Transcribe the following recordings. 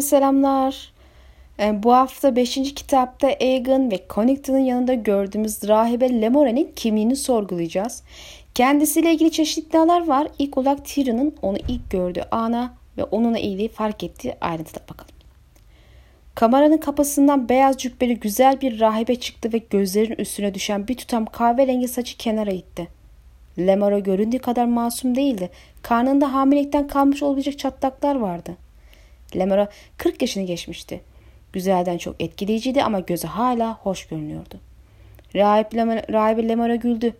Selamlar. Ee, bu hafta 5. kitapta Egan ve Connington'ın yanında gördüğümüz rahibe Lemore'nin kimliğini sorgulayacağız. Kendisiyle ilgili çeşitli iddialar var. İlk olarak Tyrion'un onu ilk gördüğü ana ve onunla ilgili fark ettiği ayrıntıda bakalım. Kameranın kapısından beyaz cübbeli güzel bir rahibe çıktı ve gözlerin üstüne düşen bir tutam kahverengi saçı kenara itti. Lemora göründüğü kadar masum değildi. Karnında hamilelikten kalmış olabilecek çatlaklar vardı. Lemora 40 yaşını geçmişti. Güzelden çok etkileyiciydi ama gözü hala hoş görünüyordu. Rahip Lemora, rahibe Lemora güldü.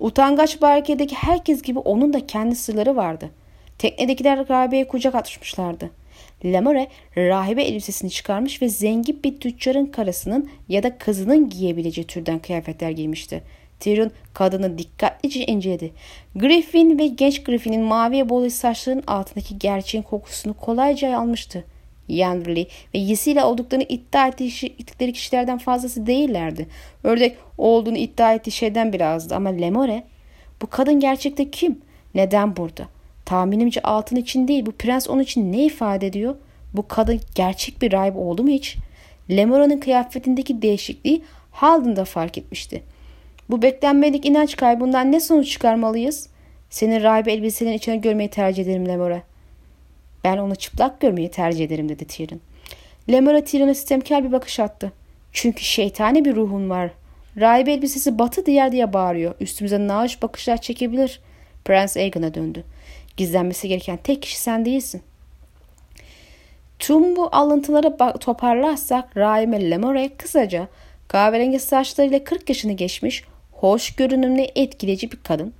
Utangaç barkedeki herkes gibi onun da kendi sırları vardı. Teknedekiler rahibeye kucak atmışlardı. Lemore rahibe elbisesini çıkarmış ve zengin bir tüccarın karısının ya da kızının giyebileceği türden kıyafetler giymişti. Tyrion kadını dikkatlice inceledi. Griffin ve genç Griffin'in maviye bolu saçlarının altındaki gerçeğin kokusunu kolayca almıştı. Yanderley ve Yesiyle olduklarını iddia ettikleri kişilerden fazlası değillerdi. Ördek olduğunu iddia ettiği şeyden bile ama Lemore bu kadın gerçekte kim? Neden burada? Tahminimce altın için değil bu prens onun için ne ifade ediyor? Bu kadın gerçek bir rahip oldu mu hiç? Lemora'nın kıyafetindeki değişikliği Haldun da fark etmişti. Bu beklenmedik inanç kaybından ne sonuç çıkarmalıyız? Senin rahibe elbiselerin içine görmeyi tercih ederim Lemora. Ben onu çıplak görmeyi tercih ederim dedi Tyrion. Lemora Tyrion'a sistemkar bir bakış attı. Çünkü şeytani bir ruhun var. Rahibe elbisesi batı diğer diye bağırıyor. Üstümüze naaş bakışlar çekebilir. Prens Aegon'a döndü. Gizlenmesi gereken tek kişi sen değilsin. Tüm bu alıntıları toparlarsak Raime Lemore kısaca kahverengi saçlarıyla 40 yaşını geçmiş, hoş görünümlü etkileyici bir kadın.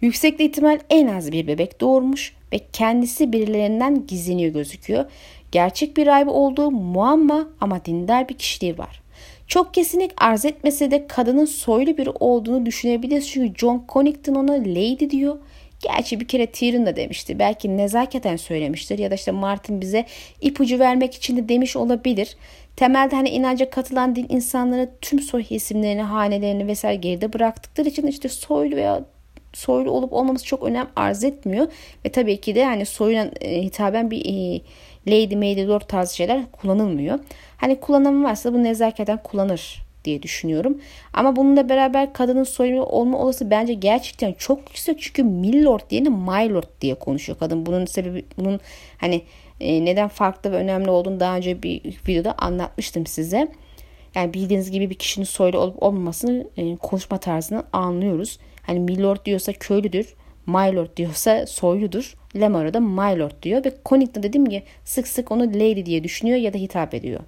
Yüksek ihtimal en az bir bebek doğurmuş ve kendisi birilerinden gizleniyor gözüküyor. Gerçek bir rahibe olduğu muamma ama dindar bir kişiliği var. Çok kesinlik arz etmese de kadının soylu biri olduğunu düşünebiliriz. Çünkü John Connington ona lady diyor. Gerçi bir kere Tyrion da demişti. Belki nezaketen söylemiştir ya da işte Martin bize ipucu vermek için de demiş olabilir. Temelde hani inanca katılan din insanlara tüm soy isimlerini, hanelerini vesaire geride bıraktıkları için işte soylu veya soylu olup olmaması çok önem arz etmiyor. Ve tabii ki de hani soyuna e, hitaben bir e, lady, maid, lord tarzı şeyler kullanılmıyor. Hani kullanımı varsa bu nezaketen kullanır diye düşünüyorum. Ama bununla beraber kadının soylu olma olası bence gerçekten çok yüksek. Çünkü millord yerine my lord diye konuşuyor kadın. Bunun sebebi bunun hani e, neden farklı ve önemli olduğunu daha önce bir videoda anlatmıştım size. Yani bildiğiniz gibi bir kişinin soylu olup olmamasını e, konuşma tarzından anlıyoruz. Hani milord diyorsa köylüdür. My lord diyorsa soyludur. Lemara da my lord diyor ve Connington dedim ki sık sık onu lady diye düşünüyor ya da hitap ediyor.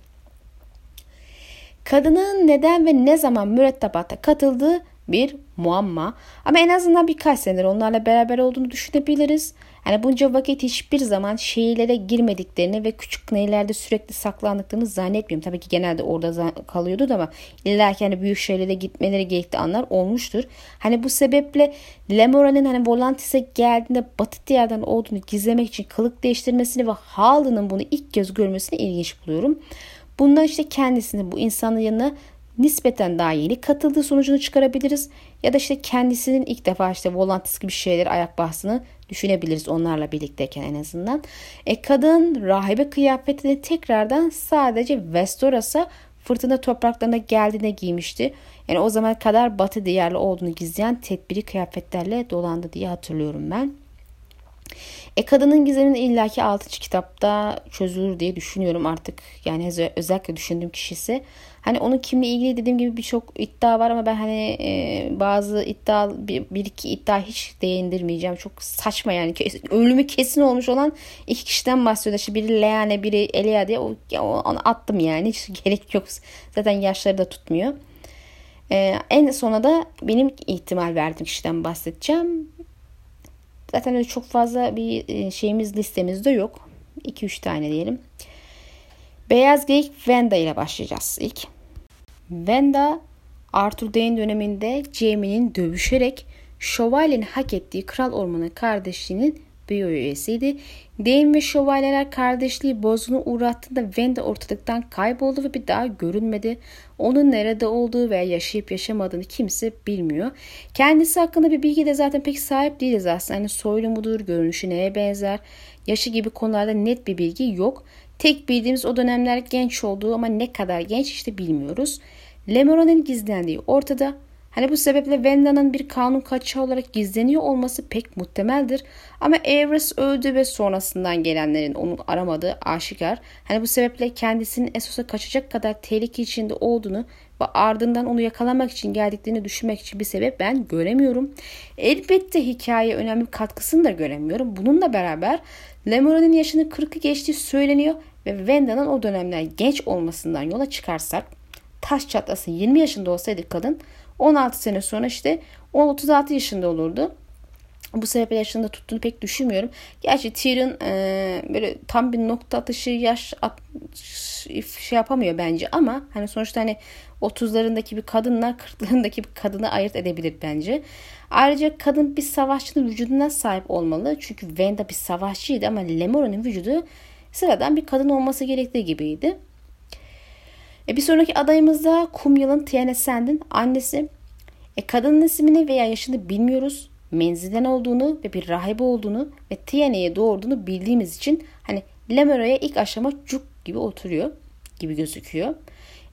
Kadının neden ve ne zaman mürettebata katıldığı bir muamma. Ama en azından birkaç senedir onlarla beraber olduğunu düşünebiliriz. Yani bunca vakit hiçbir zaman şehirlere girmediklerini ve küçük neylerde sürekli saklandıklarını zannetmiyorum. Tabii ki genelde orada kalıyordu da ama illa ki hani büyük şehirlere gitmeleri gerektiği anlar olmuştur. Hani bu sebeple Lemora'nın hani Volantis'e geldiğinde Batı diyardan olduğunu gizlemek için kılık değiştirmesini ve Haaland'ın bunu ilk kez görmesini ilginç buluyorum. Bundan işte kendisini bu insanın yanına nispeten daha yeni katıldığı sonucunu çıkarabiliriz. Ya da işte kendisinin ilk defa işte Volantis gibi şeyler ayak bastığını düşünebiliriz onlarla birlikteyken en azından. E kadın rahibe kıyafetini tekrardan sadece Vestoras'a fırtına topraklarına geldiğinde giymişti. Yani o zaman kadar batı diyarlı olduğunu gizleyen tedbiri kıyafetlerle dolandı diye hatırlıyorum ben. E kadının gizeminin illaki 6. kitapta çözülür diye düşünüyorum artık. Yani özellikle düşündüğüm kişisi. Hani onun kimle ilgili dediğim gibi birçok iddia var ama ben hani e, bazı iddia bir, bir iki iddia hiç değindirmeyeceğim. Çok saçma yani. Ölümü kesin olmuş olan iki kişiden bahsediyor. İşte biri Leane biri Elia diye o, onu attım yani. Hiç gerek yok. Zaten yaşları da tutmuyor. Ee, en sona da benim ihtimal verdiğim kişiden bahsedeceğim. Zaten öyle çok fazla bir e, şeyimiz listemizde yok. 2-3 tane diyelim. Beyaz Geyik Venda ile başlayacağız ilk. Venda Arthur Dane döneminde Jaime'nin dövüşerek şövalyenin hak ettiği Kral Ormanı kardeşliğinin bir üyesiydi. Dane ve şövalyeler kardeşliği bozguna uğrattığında Venda ortalıktan kayboldu ve bir daha görünmedi. Onun nerede olduğu veya yaşayıp yaşamadığını kimse bilmiyor. Kendisi hakkında bir bilgi de zaten pek sahip değiliz aslında. Yani soylu mudur, görünüşü neye benzer, yaşı gibi konularda net bir bilgi yok. Tek bildiğimiz o dönemler genç olduğu ama ne kadar genç işte bilmiyoruz. Lemoran'ın gizlendiği ortada. Hani bu sebeple Wenda'nın bir kanun kaçağı olarak gizleniyor olması pek muhtemeldir. Ama Everest öldü ve sonrasından gelenlerin onu aramadığı aşikar. Hani bu sebeple kendisinin Essos'a kaçacak kadar tehlike içinde olduğunu ve ardından onu yakalamak için geldiklerini düşünmek için bir sebep ben göremiyorum. Elbette hikaye önemli katkısını da göremiyorum. Bununla beraber Lemuro'nun yaşının 40'ı geçtiği söyleniyor ve Wenda'nın o dönemler genç olmasından yola çıkarsak taş çatlasın 20 yaşında olsaydı kadın 16 sene sonra işte 36 yaşında olurdu. Bu sebeple yaşında tuttuğunu pek düşünmüyorum. Gerçi Tyrion e, böyle tam bir nokta atışı yaş at, şey yapamıyor bence ama hani sonuçta hani 30'larındaki bir kadınla 40'larındaki bir kadını ayırt edebilir bence. Ayrıca kadın bir savaşçının vücuduna sahip olmalı. Çünkü Wenda bir savaşçıydı ama Lemora'nın vücudu sıradan bir kadın olması gerektiği gibiydi. E bir sonraki adayımız da Kumyal'ın Tiana Sand'in annesi. E kadının ismini veya yaşını bilmiyoruz. Menzilden olduğunu ve bir rahibe olduğunu ve Tiana'yı doğurduğunu bildiğimiz için hani Lemora'ya ilk aşama cuk gibi oturuyor gibi gözüküyor.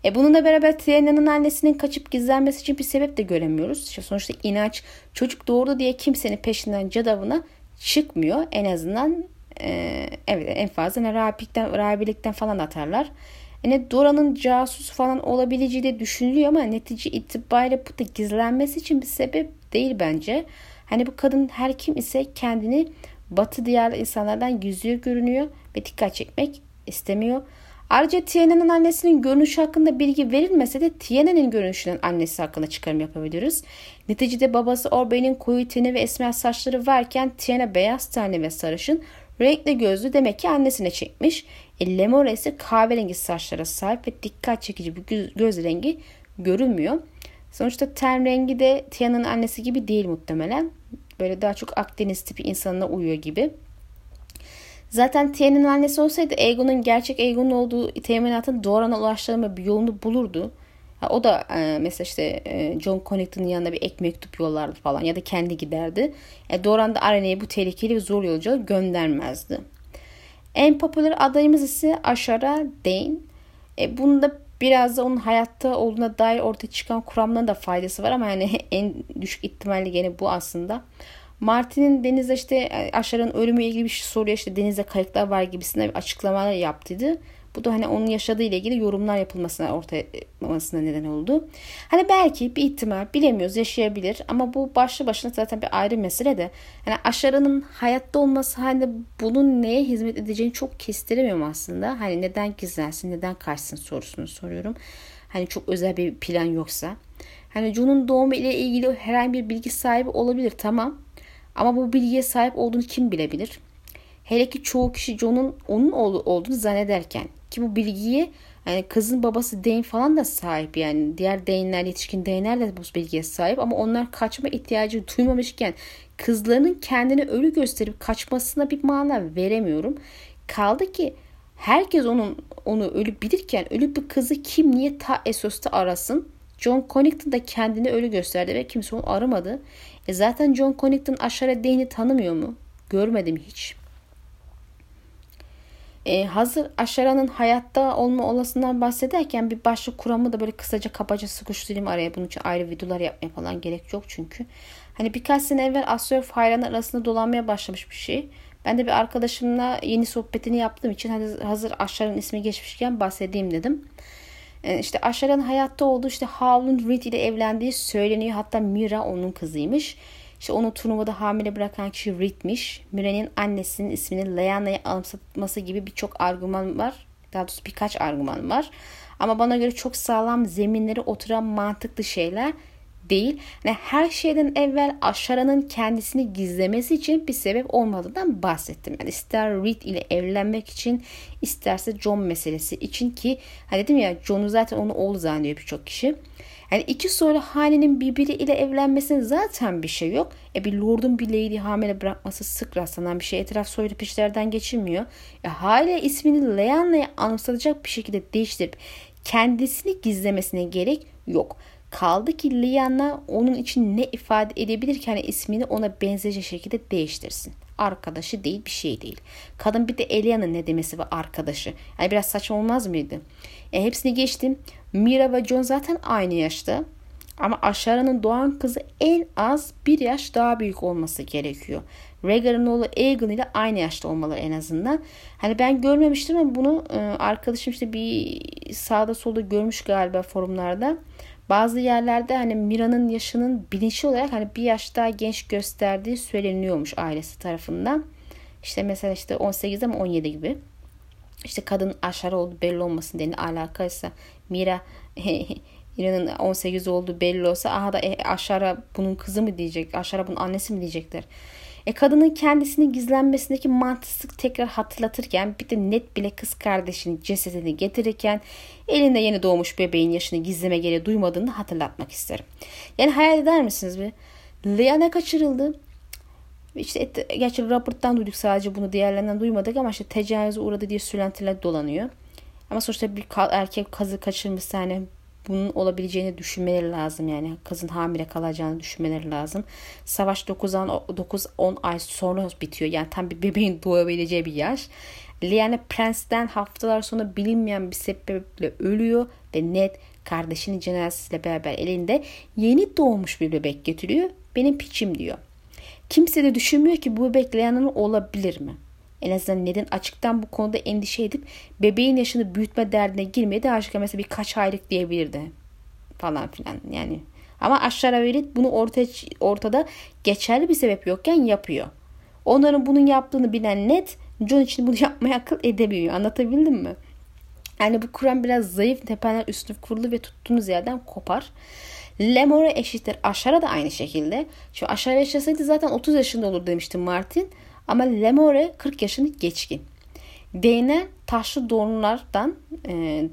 E bununla beraber Tiana'nın annesinin kaçıp gizlenmesi için bir sebep de göremiyoruz. İşte sonuçta inanç çocuk doğurdu diye kimsenin peşinden cadavına çıkmıyor. En azından e, evet en fazla ne rahibelikten, rahibelikten falan atarlar. Yani Dora'nın casus falan olabileceği de düşünülüyor ama netice itibariyle bu da gizlenmesi için bir sebep değil bence. Hani bu kadın her kim ise kendini batı diğer insanlardan gizliyor görünüyor ve dikkat çekmek istemiyor. Ayrıca Tiana'nın annesinin görünüşü hakkında bilgi verilmese de Tiana'nın görünüşünün annesi hakkında çıkarım yapabiliriz. Neticede babası Orbe'nin koyu teni ve esmer saçları varken Tiana beyaz tenli ve sarışın, renkli gözlü demek ki annesine çekmiş. E, Lemora ise kahverengi saçlara sahip ve dikkat çekici bir göz, göz rengi görünmüyor. Sonuçta ten rengi de Tiana'nın annesi gibi değil muhtemelen. Böyle daha çok Akdeniz tipi insanına uyuyor gibi. Zaten Tian'ın annesi olsaydı Aegon'un gerçek Aegon'un olduğu teminatın Doran'a ulaştırma bir yolunu bulurdu. O da e, mesela işte e, John Connington'ın yanına bir ek mektup yollardı falan ya da kendi giderdi. E, Doran da Arena'yı bu tehlikeli ve zor yolcu göndermezdi. En popüler adayımız ise Ashara Dane. E, bunda biraz da onun hayatta olduğuna dair ortaya çıkan kuramların da faydası var ama yani en düşük ihtimalle gene bu aslında. Martin'in denizde işte e, Aşar'ın ölümü ilgili bir şey soruyor işte denizde kayıklar var gibisine açıklamalar yaptıydı. Bu da hani onun yaşadığı ile ilgili yorumlar yapılmasına ortaya neden oldu. Hani belki bir ihtimal bilemiyoruz yaşayabilir ama bu başlı başına zaten bir ayrı mesele de. Yani Aşara'nın hayatta olması hani bunun neye hizmet edeceğini çok kestiremiyorum aslında. Hani neden gizlensin neden kaçsın sorusunu soruyorum. Hani çok özel bir plan yoksa. Hani John'un doğumu ile ilgili herhangi bir bilgi sahibi olabilir tamam. Ama bu bilgiye sahip olduğunu kim bilebilir? Hele ki çoğu kişi John'un onun oğlu olduğunu zannederken ki bu bilgiyi yani kızın babası Dane falan da sahip yani diğer Dane'ler yetişkin Dane'ler de bu bilgiye sahip ama onlar kaçma ihtiyacı duymamışken kızlarının kendini ölü gösterip kaçmasına bir mana veremiyorum. Kaldı ki herkes onun onu ölü bilirken ölü bir kızı kim niye ta Essos'ta arasın? John Connington da kendini ölü gösterdi ve kimse onu aramadı. E zaten John Connington Aşara Dane'i tanımıyor mu? Görmedim hiç. E, hazır Aşara'nın hayatta olma olasından bahsederken bir başlık kuramı da böyle kısaca kabaca sıkıştırayım araya. Bunun için ayrı videolar yapmaya falan gerek yok çünkü. Hani birkaç sene evvel Astrolf hayranı arasında dolanmaya başlamış bir şey. Ben de bir arkadaşımla yeni sohbetini yaptığım için hani hazır Aşar'ın ismi geçmişken bahsedeyim dedim. E, işte Aşar'ın hayatta olduğu işte Howland Reed ile evlendiği söyleniyor. Hatta Mira onun kızıymış. İşte onu turnuvada hamile bırakan kişi Reed'miş. Mira'nın annesinin ismini Leanna'ya anımsatması gibi birçok argüman var. Daha doğrusu birkaç argüman var. Ama bana göre çok sağlam zeminleri oturan mantıklı şeyler değil. Yani her şeyden evvel Aşara'nın kendisini gizlemesi için bir sebep olmadığından bahsettim. Yani ister Reed ile evlenmek için isterse John meselesi için ki hani dedim ya John'u zaten onu oğlu zannediyor birçok kişi. Yani iki soylu hanenin birbiriyle evlenmesinin zaten bir şey yok. E bir lordun bir lady hamile bırakması sık rastlanan bir şey. Etraf soylu pişlerden geçilmiyor. E hala ismini Leanna'ya anımsatacak bir şekilde değiştirip kendisini gizlemesine gerek yok. Kaldı ki Liana onun için ne ifade edebilir ki hani ismini ona benzeyecek şekilde değiştirsin. Arkadaşı değil bir şey değil. Kadın bir de Elia'nın ne demesi var arkadaşı. Yani biraz saçma olmaz mıydı? E, hepsini geçtim. Mira ve John zaten aynı yaşta. Ama Aşara'nın doğan kızı en az bir yaş daha büyük olması gerekiyor. Rhaegar'ın oğlu Aegon ile aynı yaşta olmaları en azından. Hani ben görmemiştim ama bunu e, arkadaşım işte bir sağda solda görmüş galiba forumlarda. Bazı yerlerde hani Mira'nın yaşının bilinçli olarak hani bir yaş daha genç gösterdiği söyleniyormuş ailesi tarafından. İşte mesela işte 18 ama 17 gibi. İşte kadın aşağı oldu belli olmasın diye alakaysa Mira Mira'nın 18 olduğu belli olsa aha da e, aşağı bunun kızı mı diyecek, aşağı bunun annesi mi diyecekler. E kadının kendisini gizlenmesindeki mantıksızlık tekrar hatırlatırken bir de net bile kız kardeşinin cesedini getirirken elinde yeni doğmuş bebeğin yaşını gizleme gereği duymadığını hatırlatmak isterim. Yani hayal eder misiniz bir? Lean'a kaçırıldı. İşte et, gerçi Robert'tan duyduk sadece bunu diğerlerinden duymadık ama işte tecavüze uğradı diye söylentiler dolanıyor. Ama sonuçta bir erkek kazı kaçırmış yani bunun olabileceğini düşünmeleri lazım yani kızın hamile kalacağını düşünmeleri lazım. Savaş 9-10 ay sonra bitiyor yani tam bir bebeğin doğabileceği bir yaş. Lyanna Prence'den haftalar sonra bilinmeyen bir sebeple ölüyor ve Ned kardeşinin cenazesiyle beraber elinde yeni doğmuş bir bebek getiriyor. Benim piçim diyor. Kimse de düşünmüyor ki bu bebek Lyanna'nın olabilir mi? En azından neden açıktan bu konuda endişe edip bebeğin yaşını büyütme derdine girmeye de aşık mesela birkaç aylık diyebilirdi. Falan filan yani. Ama aşağı verit bunu ortaya, ortada geçerli bir sebep yokken yapıyor. Onların bunun yaptığını bilen net John için bunu yapmaya akıl edemiyor. Anlatabildim mi? Yani bu Kur'an biraz zayıf, tepeler üstüne kurulu ve tuttuğunuz yerden kopar. Lemore eşittir. Aşara da aynı şekilde. Şu aşağı yaşasaydı zaten 30 yaşında olur demişti Martin. Ama Lemore 40 yaşını geçkin. Değne taşlı donlardan e,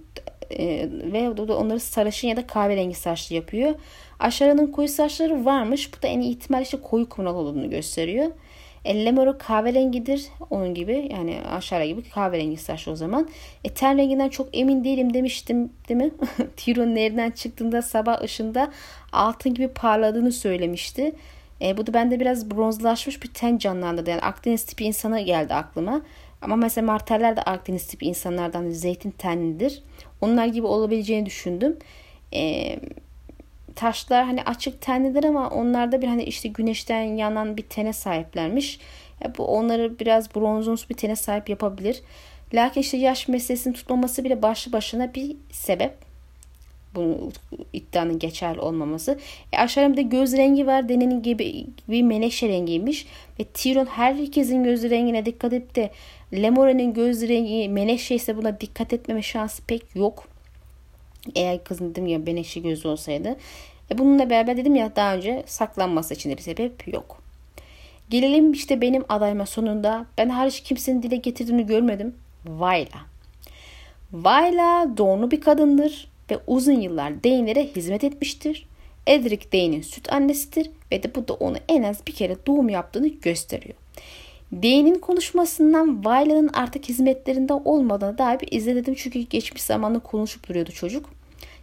e, ve onları sarışın ya da kahverengi saçlı yapıyor. Aşağının koyu saçları varmış. Bu da en iyi ihtimal işte koyu kumral olduğunu gösteriyor. E, Lemoro kahverengidir. Onun gibi yani aşağı gibi kahverengi saçlı o zaman. E, ten renginden çok emin değilim demiştim değil mi? Tyrion nereden çıktığında sabah ışığında altın gibi parladığını söylemişti. E, bu da bende biraz bronzlaşmış bir ten canlandırdı. Yani Akdeniz tipi insana geldi aklıma. Ama mesela marteller de Akdeniz tipi insanlardan zeytin tenlidir. Onlar gibi olabileceğini düşündüm. E, taşlar hani açık tenlidir ama onlarda bir hani işte güneşten yanan bir tene sahiplermiş. Ya bu onları biraz bronzumsu bir tene sahip yapabilir. Lakin işte yaş meselesini tutmaması bile başlı başına bir sebep bu iddianın geçerli olmaması. E aşağıda göz rengi var. Denenin gibi bir menekşe rengiymiş. Ve Tyrion herkesin göz rengine dikkat edip de Lemore'nin göz rengi menekşe ise buna dikkat etmeme şansı pek yok. Eğer kızın dedim ya menekşe gözlü olsaydı. E bununla beraber dedim ya daha önce saklanması için bir sebep yok. Gelelim işte benim adayıma sonunda. Ben hariç kimsenin dile getirdiğini görmedim. Vayla. Vayla doğru bir kadındır ve uzun yıllar Dane'lere hizmet etmiştir. Edric Dane'in süt annesidir ve de bu da onu en az bir kere doğum yaptığını gösteriyor. Dane'in konuşmasından Vayla'nın artık hizmetlerinde olmadığına dair bir izledim çünkü geçmiş zamanda konuşup duruyordu çocuk.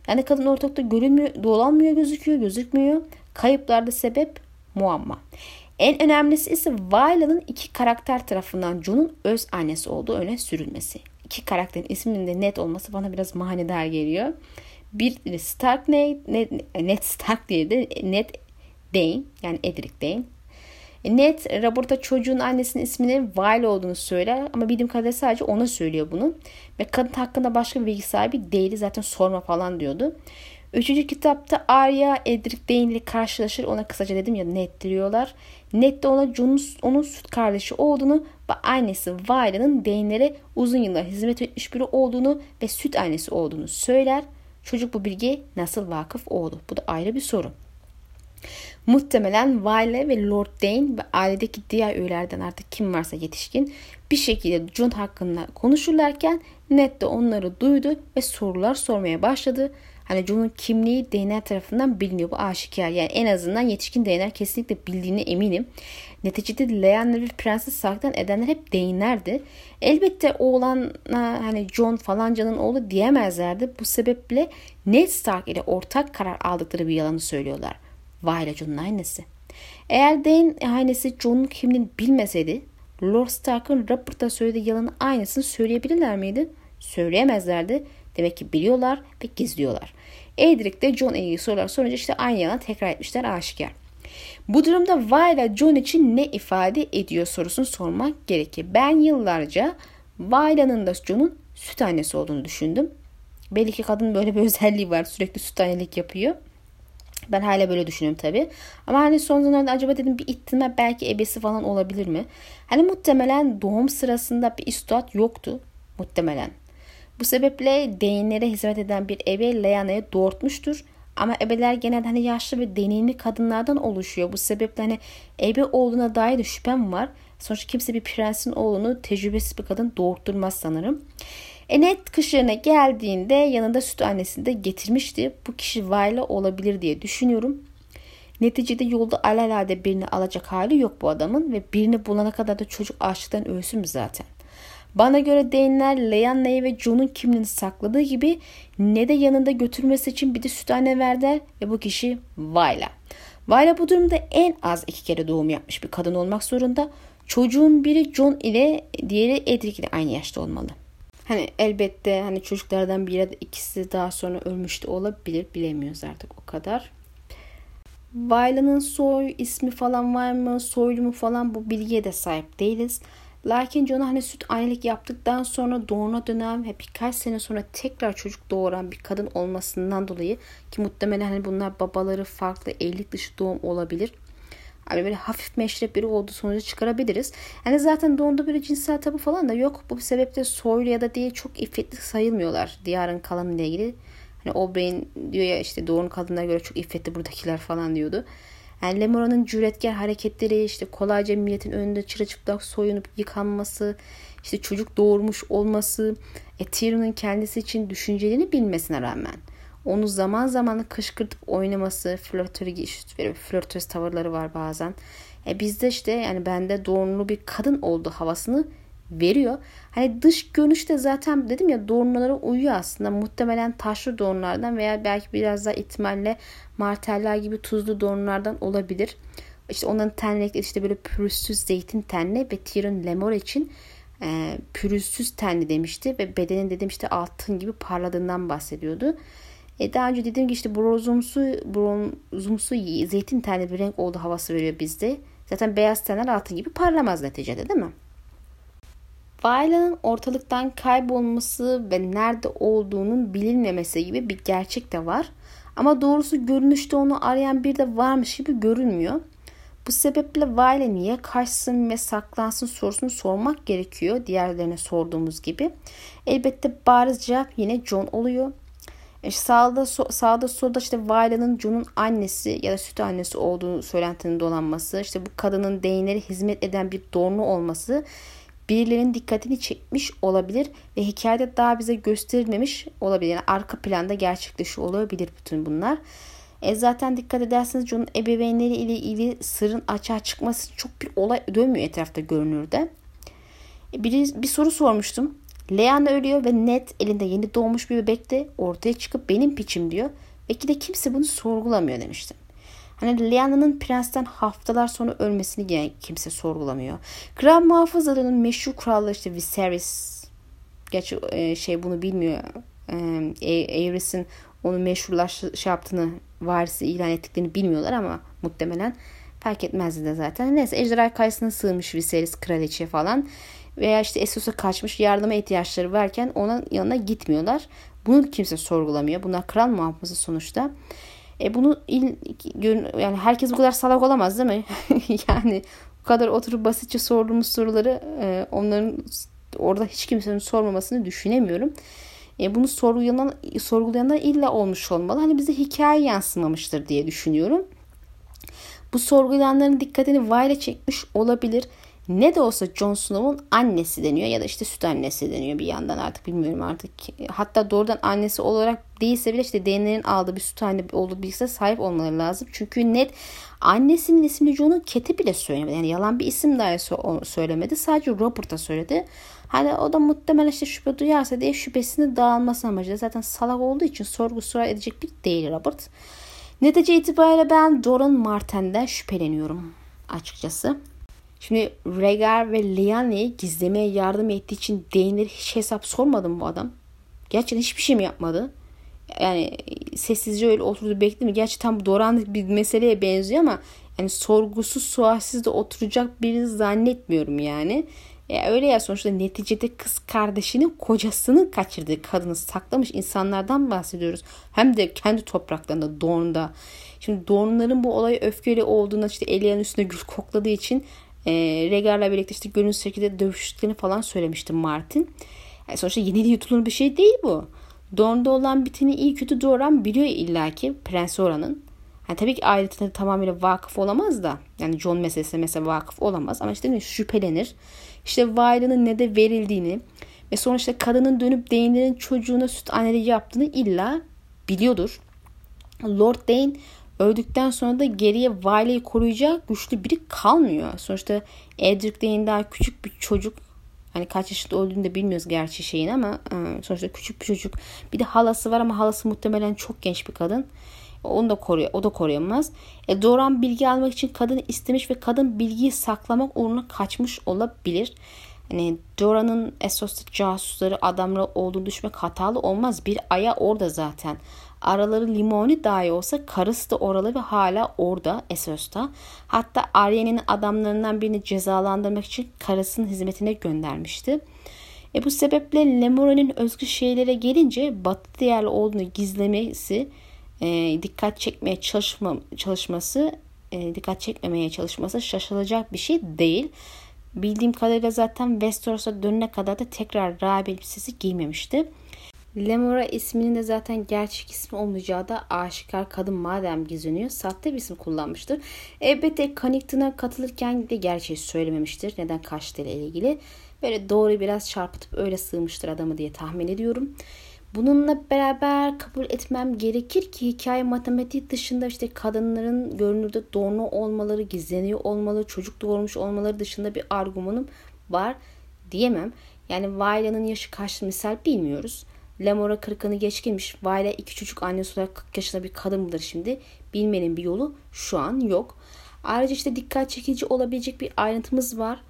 Yani kadın ortalıkta görünmüyor, dolanmıyor gözüküyor, gözükmüyor. Kayıplarda sebep muamma. En önemlisi ise Vayla'nın iki karakter tarafından Jon'un öz annesi olduğu öne sürülmesi iki karakterin isminin de net olması bana biraz manidar geliyor. Bir Stark Ned, Ned, Ned Stark diye de Ned Dane yani Edric Dane. E, Ned Robert'a çocuğun annesinin isminin Vile olduğunu söyler ama bildiğim kadarıyla sadece ona söylüyor bunu. Ve kadın hakkında başka bir bilgi sahibi değil zaten sorma falan diyordu. Üçüncü kitapta Arya Edric Dane ile karşılaşır. Ona kısaca dedim ya Ned diyorlar. Ned de ona Jon'un onun süt kardeşi olduğunu ve annesi Valya'nın Dane'lere uzun yıllar hizmet etmiş biri olduğunu ve süt annesi olduğunu söyler. Çocuk bu bilgiye nasıl vakıf oldu? Bu da ayrı bir soru. Muhtemelen Vale ve Lord Dane ve ailedeki diğer üyelerden artık kim varsa yetişkin bir şekilde John hakkında konuşurlarken Ned de onları duydu ve sorular sormaya başladı. Hani John'un kimliği DNA tarafından biliniyor. Bu aşikar. Yani en azından yetişkin DNA kesinlikle bildiğine eminim. Neticede Leanna bir prenses saklan edenler hep değinlerdi. Elbette oğlan hani John falancanın oğlu diyemezlerdi. Bu sebeple Ned Stark ile ortak karar aldıkları bir yalanı söylüyorlar. Vay ile John'un annesi. Eğer Dane ailesi John'un kimliğini bilmeseydi Lord Stark'ın Robert'a söylediği yalanın aynısını söyleyebilirler miydi? Söyleyemezlerdi. Demek ki biliyorlar ve gizliyorlar. Edric de John ilgili sorular sorunca işte aynı yalan tekrar etmişler aşikar. Bu durumda Viola John için ne ifade ediyor sorusunu sormak gerekir. Ben yıllarca Viola'nın da John'un süt annesi olduğunu düşündüm. Belli ki kadın böyle bir özelliği var. Sürekli süt annelik yapıyor. Ben hala böyle düşünüyorum tabi. Ama hani son zamanlarda acaba dedim bir ihtimal belki ebesi falan olabilir mi? Hani muhtemelen doğum sırasında bir üstad yoktu. Muhtemelen. Bu sebeple deyinlere hizmet eden bir ebe Leana'ya doğurtmuştur. Ama ebeler genelde hani yaşlı ve deneyimli kadınlardan oluşuyor. Bu sebeple hani ebe olduğuna dair de şüphem var. Sonuçta kimse bir prensin oğlunu tecrübesiz bir kadın doğurtturmaz sanırım. Enet kışlarına geldiğinde yanında süt annesini de getirmişti. Bu kişi Vayla olabilir diye düşünüyorum. Neticede yolda alelade birini alacak hali yok bu adamın ve birini bulana kadar da çocuk açlıktan ölsün mü zaten? Bana göre Dane'ler Leanna'yı ve John'un kimliğini sakladığı gibi ne de yanında götürmesi için bir de süt anne verdiler ve bu kişi Vayla. Vayla bu durumda en az iki kere doğum yapmış bir kadın olmak zorunda. Çocuğun biri John ile diğeri Edric ile aynı yaşta olmalı. Hani elbette hani çocuklardan biri ya da ikisi daha sonra ölmüş de olabilir. Bilemiyoruz artık o kadar. Vayla'nın soy ismi falan var mı? Soylu mu falan bu bilgiye de sahip değiliz. Lakin John'a hani süt annelik yaptıktan sonra doğuna dönen ve birkaç sene sonra tekrar çocuk doğuran bir kadın olmasından dolayı ki muhtemelen hani bunlar babaları farklı evlilik dışı doğum olabilir. Abi böyle hafif meşrep biri olduğu sonucu çıkarabiliriz. Yani zaten doğumda böyle cinsel tabu falan da yok. Bu sebeple soylu ya da diye çok iffetli sayılmıyorlar diyarın kalanıyla ilgili. Hani O'Brien diyor ya işte doğum kadınlara göre çok iffetli buradakiler falan diyordu. Yani Lemora'nın cüretkar hareketleri, işte kolayca milletin önünde çırılçıplak soyunup yıkanması, işte çocuk doğurmuş olması, e, Tyrion'un kendisi için düşüncelerini bilmesine rağmen onu zaman zaman kışkırtıp oynaması, flörtörü, işte flörtöz tavırları var bazen. E bizde işte yani bende doğumlu bir kadın olduğu havasını veriyor. Hani dış görünüşte zaten dedim ya doğumlara uyuyor aslında. Muhtemelen taşlı doğumlardan veya belki biraz daha ihtimalle marteller gibi tuzlu doğumlardan olabilir. İşte onların ten renkleri işte böyle pürüzsüz zeytin tenli ve Tyrion Lemor için e, pürüzsüz tenli demişti ve bedenin dedim işte altın gibi parladığından bahsediyordu. E daha önce dediğim gibi işte bronzumsu, bronzumsu zeytin tenli bir renk olduğu havası veriyor bizde. Zaten beyaz tenler altın gibi parlamaz neticede değil mi? Vayla'nın ortalıktan kaybolması ve nerede olduğunun bilinmemesi gibi bir gerçek de var. Ama doğrusu görünüşte onu arayan bir de varmış gibi görünmüyor. Bu sebeple Vayla niye kaçsın ve saklansın sorusunu sormak gerekiyor diğerlerine sorduğumuz gibi. Elbette bariz cevap yine John oluyor. E, sağda, so, sağda solda işte Vayla'nın John'un annesi ya da süt annesi olduğu söylentinin dolanması, işte bu kadının değinleri hizmet eden bir dornu olması birilerinin dikkatini çekmiş olabilir ve hikayede daha bize gösterilmemiş olabilir. Yani arka planda gerçekleşiyor olabilir bütün bunlar. E zaten dikkat ederseniz John'un ebeveynleri ile ilgili sırrın açığa çıkması çok bir olay dönmüyor etrafta görünürde. E bir, bir soru sormuştum. Leanna ölüyor ve Ned elinde yeni doğmuş bir bebek de ortaya çıkıp benim piçim diyor. Belki de kimse bunu sorgulamıyor demiştim. Hani Leanna'nın prensten haftalar sonra ölmesini yine kimse sorgulamıyor. Kral muhafızlarının meşhur kralları işte Viserys Gerçi e, şey bunu bilmiyor. E, Aerys'in onu meşhurlaş şey yaptığını varisi ilan ettiklerini bilmiyorlar ama muhtemelen fark etmezdi de zaten. Neyse ejderha kayasına sığmış Viserys kraliçe falan veya işte Essos'a kaçmış yardıma ihtiyaçları varken ona yanına gitmiyorlar. Bunu kimse sorgulamıyor. Bunlar kral muhafızı sonuçta. E bunu il, yani herkes bu kadar salak olamaz değil mi? yani bu kadar oturup basitçe sorduğumuz soruları e, onların orada hiç kimsenin sormamasını düşünemiyorum. E, bunu sorgulayan, sorgulayanlar illa olmuş olmalı. Hani bize hikaye yansımamıştır diye düşünüyorum. Bu sorgulayanların dikkatini Vayla çekmiş olabilir. Ne de olsa Jon Snow'un annesi deniyor ya da işte süt annesi deniyor bir yandan artık bilmiyorum artık. Hatta doğrudan annesi olarak değilse bile işte DNA'nın aldığı bir süt anne olduğu bilgisine sahip olmaları lazım. Çünkü Ned annesinin ismini Jon'un Keti bile söylemedi. Yani yalan bir isim dahi söylemedi. Sadece Robert'a söyledi. Hani o da muhtemelen işte şüphe duyarsa diye şüphesini dağılması amacıyla zaten salak olduğu için sorgu sual edecek bir değil Robert. Netice itibariyle ben Doran Marten'den şüpheleniyorum açıkçası. Şimdi Regar ve Liane'yi gizlemeye yardım ettiği için Dane'leri hiç hesap sormadı mı bu adam? Gerçekten hiçbir şey mi yapmadı? Yani sessizce öyle oturdu bekliyor mi? Gerçi tam Doran bir meseleye benziyor ama yani sorgusuz sualsiz de oturacak birini zannetmiyorum yani. E öyle ya sonuçta neticede kız kardeşinin kocasını kaçırdığı kadını saklamış insanlardan bahsediyoruz. Hem de kendi topraklarında Dorn'da. Şimdi Dorn'ların bu olayı öfkeli olduğunda işte Elia'nın üstüne gül kokladığı için e, Regar'la birlikte işte gönül şekilde dövüştüklerini falan söylemişti Martin. Yani sonuçta yeni yutulur bir şey değil bu. Dorn'da olan biteni iyi kötü doğuran biliyor illaki Prens Ora'nın. Yani tabii ki ayrıntıları tamamıyla vakıf olamaz da. Yani John meselesine mesela vakıf olamaz. Ama işte şüphelenir. İşte Violet'ın ne de verildiğini ve sonra işte kadının dönüp Dane'lerin çocuğuna süt anneliği yaptığını illa biliyordur. Lord Dane öldükten sonra da geriye Violet'i koruyacak güçlü biri kalmıyor. Sonuçta Edric Dane daha küçük bir çocuk. Hani kaç yaşında öldüğünü de bilmiyoruz gerçi şeyin ama e, sonuçta küçük bir çocuk. Bir de halası var ama halası muhtemelen çok genç bir kadın. Onu da koruyor. O da koruyamaz. E, Doran bilgi almak için kadını istemiş ve kadın bilgiyi saklamak uğruna kaçmış olabilir. Hani Doran'ın Essos'ta casusları adamları olduğunu düşmek hatalı olmaz. Bir aya orada zaten. Araları limoni dahi olsa karısı da oralı ve hala orada Essos'ta. Hatta Arya'nın adamlarından birini cezalandırmak için karısının hizmetine göndermişti. E bu sebeple Lemura'nın özgü şeylere gelince batı değerli olduğunu gizlemesi e, dikkat çekmeye çalışma, çalışması e, dikkat çekmemeye çalışması şaşılacak bir şey değil. Bildiğim kadarıyla zaten Westeros'a dönene kadar da tekrar rahibe elbisesi giymemişti. Lemora isminin de zaten gerçek ismi olmayacağı da aşikar kadın madem gizleniyor sahte bir isim kullanmıştır. Elbette Connington'a katılırken de gerçeği söylememiştir. Neden kaçtığı ile ilgili. Böyle doğru biraz çarpıtıp öyle sığmıştır adamı diye tahmin ediyorum. Bununla beraber kabul etmem gerekir ki hikaye matematik dışında işte kadınların görünürde doğru olmaları, gizleniyor olmaları, çocuk doğurmuş olmaları dışında bir argümanım var diyemem. Yani Vayla'nın yaşı kaç misal bilmiyoruz. Lemora kırkını geçkinmiş. Vayla iki çocuk annesi olarak 40 yaşında bir kadın mıdır şimdi? Bilmenin bir yolu şu an yok. Ayrıca işte dikkat çekici olabilecek bir ayrıntımız var.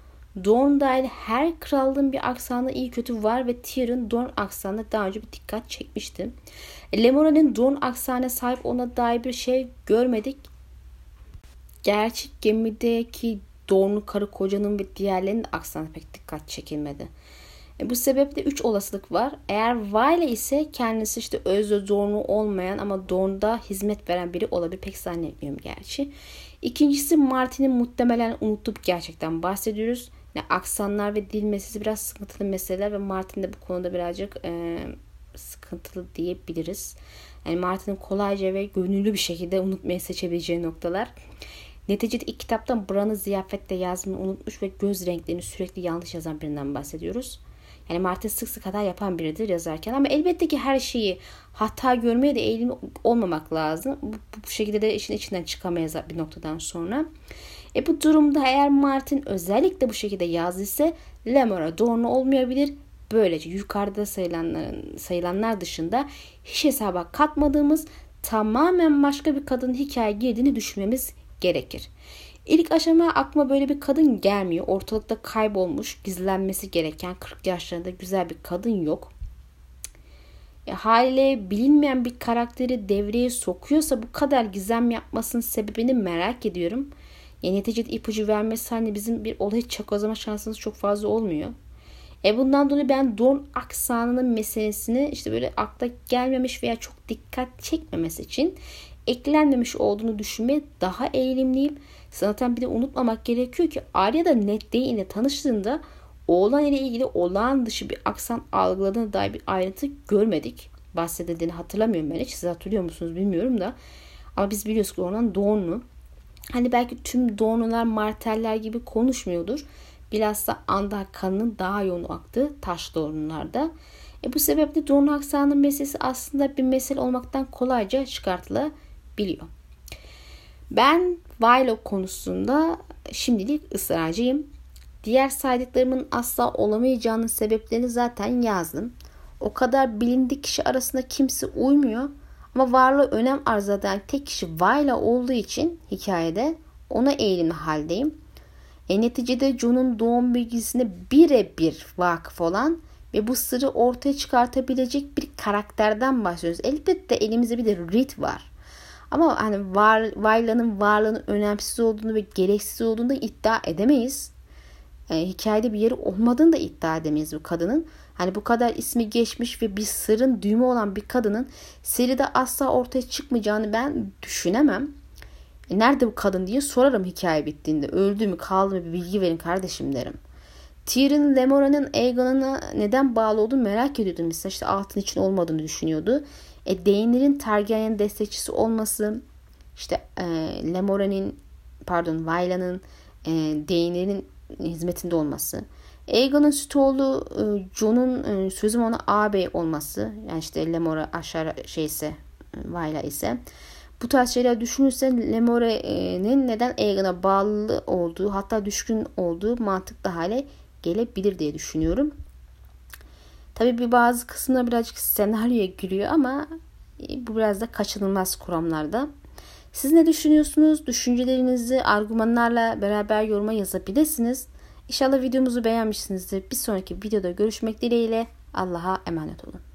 Dorn dahil her krallığın bir aksanı iyi kötü var ve Tyr'ın Dorn aksanına daha önce bir dikkat çekmiştim. Lemora'nın Dorn aksanına sahip ona dair bir şey görmedik. Gerçek gemideki Dorn'lu karı kocanın ve diğerlerinin aksanı pek dikkat çekilmedi. E, bu sebeple 3 olasılık var. Eğer Vale ise kendisi işte özde Dorn'u olmayan ama Dorn'da hizmet veren biri olabilir. Pek zannetmiyorum gerçi. İkincisi Martin'in muhtemelen unutup gerçekten bahsediyoruz. Yani aksanlar ve dil meselesi biraz sıkıntılı meseleler ve Martin de bu konuda birazcık e, sıkıntılı diyebiliriz. Yani Martin'in kolayca ve gönüllü bir şekilde unutmayı seçebileceği noktalar. Neticede ilk kitaptan Bran'ı ziyafette yazmayı unutmuş ve göz renklerini sürekli yanlış yazan birinden bahsediyoruz. Yani Martin sık sık hata yapan biridir yazarken ama elbette ki her şeyi hata görmeye de eğilimli olmamak lazım. Bu, bu şekilde de işin içinden çıkamayız bir noktadan sonra. E bu durumda eğer Martin özellikle bu şekilde yazdıysa Lemora doğru olmayabilir. Böylece yukarıda sayılanların, sayılanlar dışında hiç hesaba katmadığımız tamamen başka bir kadının hikaye girdiğini düşünmemiz gerekir. İlk aşama aklıma böyle bir kadın gelmiyor. Ortalıkta kaybolmuş, gizlenmesi gereken 40 yaşlarında güzel bir kadın yok. E, haliyle bilinmeyen bir karakteri devreye sokuyorsa bu kadar gizem yapmasının sebebini merak ediyorum. Yani neticede ipucu vermesi hani bizim bir olayı çakozlama şansımız çok fazla olmuyor. E bundan dolayı ben don aksanının meselesini işte böyle akla gelmemiş veya çok dikkat çekmemesi için eklenmemiş olduğunu düşünmeye daha eğilimliyim. Zaten bir de unutmamak gerekiyor ki Arya da Ned ile tanıştığında oğlan ile ilgili olağan dışı bir aksan algıladığına dair bir ayrıntı görmedik. Bahsedildiğini hatırlamıyorum ben hiç. Siz hatırlıyor musunuz bilmiyorum da. Ama biz biliyoruz ki oğlan Doğunlu. Hani belki tüm Doğunlular Marteller gibi konuşmuyordur. Bilhassa anda kanının daha yoğun aktığı taş Doğunlularda. E bu sebeple Doğunlu aksanının meselesi aslında bir mesele olmaktan kolayca çıkartılabiliyor. Ben Vilo konusunda şimdilik ısrarcıyım. Diğer saydıklarımın asla olamayacağının sebeplerini zaten yazdım. O kadar bilindik kişi arasında kimse uymuyor. Ama varlığı önem arz eden tek kişi Vayla olduğu için hikayede ona eğilimli haldeyim. E, neticede John'un doğum bilgisine birebir vakıf olan ve bu sırrı ortaya çıkartabilecek bir karakterden bahsediyoruz. Elbette elimizde bir de Reed var. Ama hani var, Vayla'nın varlığının önemsiz olduğunu ve gereksiz olduğunu da iddia edemeyiz. E, hikayede bir yeri olmadığını da iddia edemeyiz bu kadının. Hani bu kadar ismi geçmiş ve bir sırrın düğümü olan bir kadının seride asla ortaya çıkmayacağını ben düşünemem. E, nerede bu kadın diye sorarım hikaye bittiğinde. Öldü mü kaldı mı bir bilgi verin kardeşim derim. Tyrion Lemora'nın Aegon'a neden bağlı olduğunu merak ediyordum. Mesela işte altın için olmadığını düşünüyordu. E, Daenerys'in Targaryen destekçisi olması, işte e, Lemora'nın pardon Vayla'nın e, Daenerys'in hizmetinde olması. Aegon'un süt oğlu e, Jon'un e, sözüm ona ağabey olması. Yani işte Lemora aşağı şeyse e, Vayla ise. Bu tarz şeyler düşünürse Lemora'nın neden Aegon'a bağlı olduğu hatta düşkün olduğu mantıklı hale gelebilir diye düşünüyorum. Tabii bir bazı kısımda birazcık senaryoya giriyor ama e, bu biraz da kaçınılmaz kuramlarda. Siz ne düşünüyorsunuz? Düşüncelerinizi argümanlarla beraber yoruma yazabilirsiniz. İnşallah videomuzu beğenmişsinizdir. Bir sonraki videoda görüşmek dileğiyle Allah'a emanet olun.